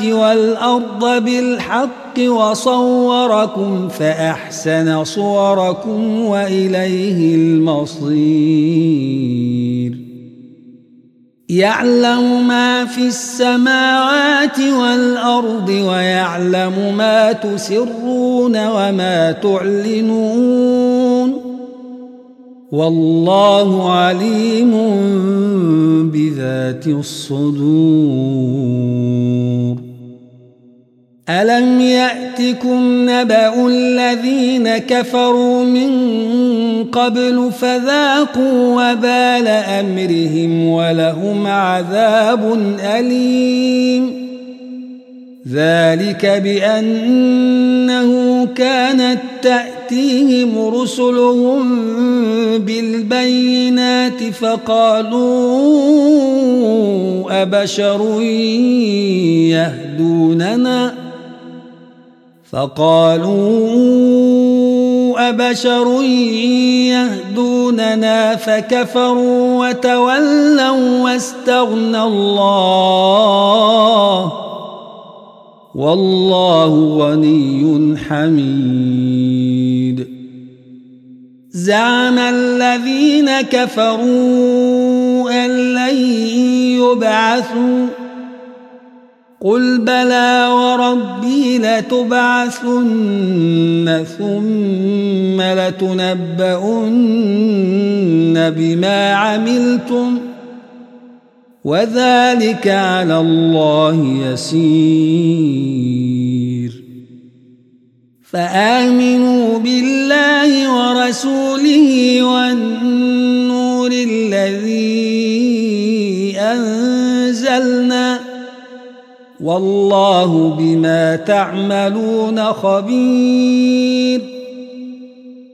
والأرض بالحق وصوركم فأحسن صوركم وإليه المصير. يعلم ما في السماوات والأرض ويعلم ما تسرون وما تعلنون. والله عليم بذات الصدور. ألم يأتكم نبأ الذين كفروا من قبل فذاقوا وبال أمرهم ولهم عذاب أليم. ذلك بأنه كانت تأتيهم رسلهم بالبينات فقالوا أبشر يهدوننا فقالوا أبشر يهدوننا فكفروا وتولوا واستغنى الله والله غني حميد. زعم الذين كفروا أن لن يبعثوا. قل بلى وربي لتبعثن ثم لتنبؤن بما عملتم. وذلك على الله يسير. فآمنوا بالله ورسوله والنور الذي أنزلنا والله بما تعملون خبير.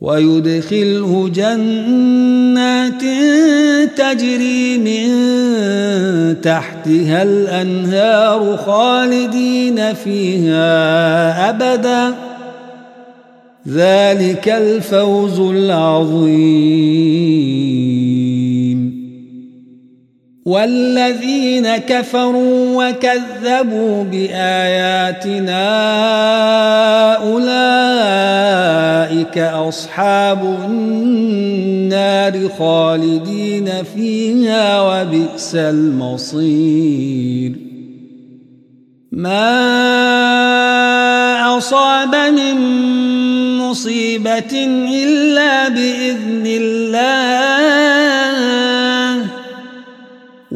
ويدخله جنات تجري من تحتها الأنهار خالدين فيها أبدا. ذلك الفوز العظيم. والذين كفروا وكذبوا بآياتنا أولئك أصحاب النار خالدين فيها وبئس المصير. ما أصاب من مصيبة إلا بإذن الله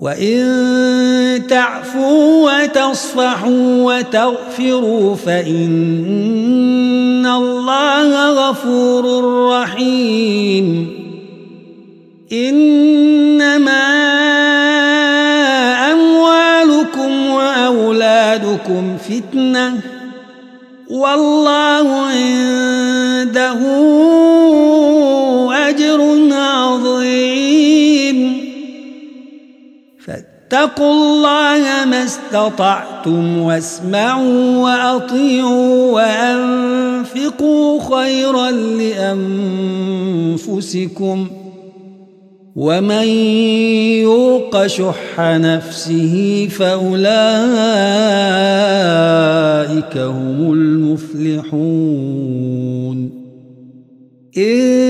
وإن تعفوا وتصفحوا وتغفروا فإن الله غفور رحيم. إنما أموالكم وأولادكم فتنةٌ والله عنده أجر عظيم. فاتقوا الله ما استطعتم واسمعوا وأطيعوا وأنفقوا خيرا لأنفسكم ۖ ومن يوق شح نفسه فأولئك هم المفلحون إن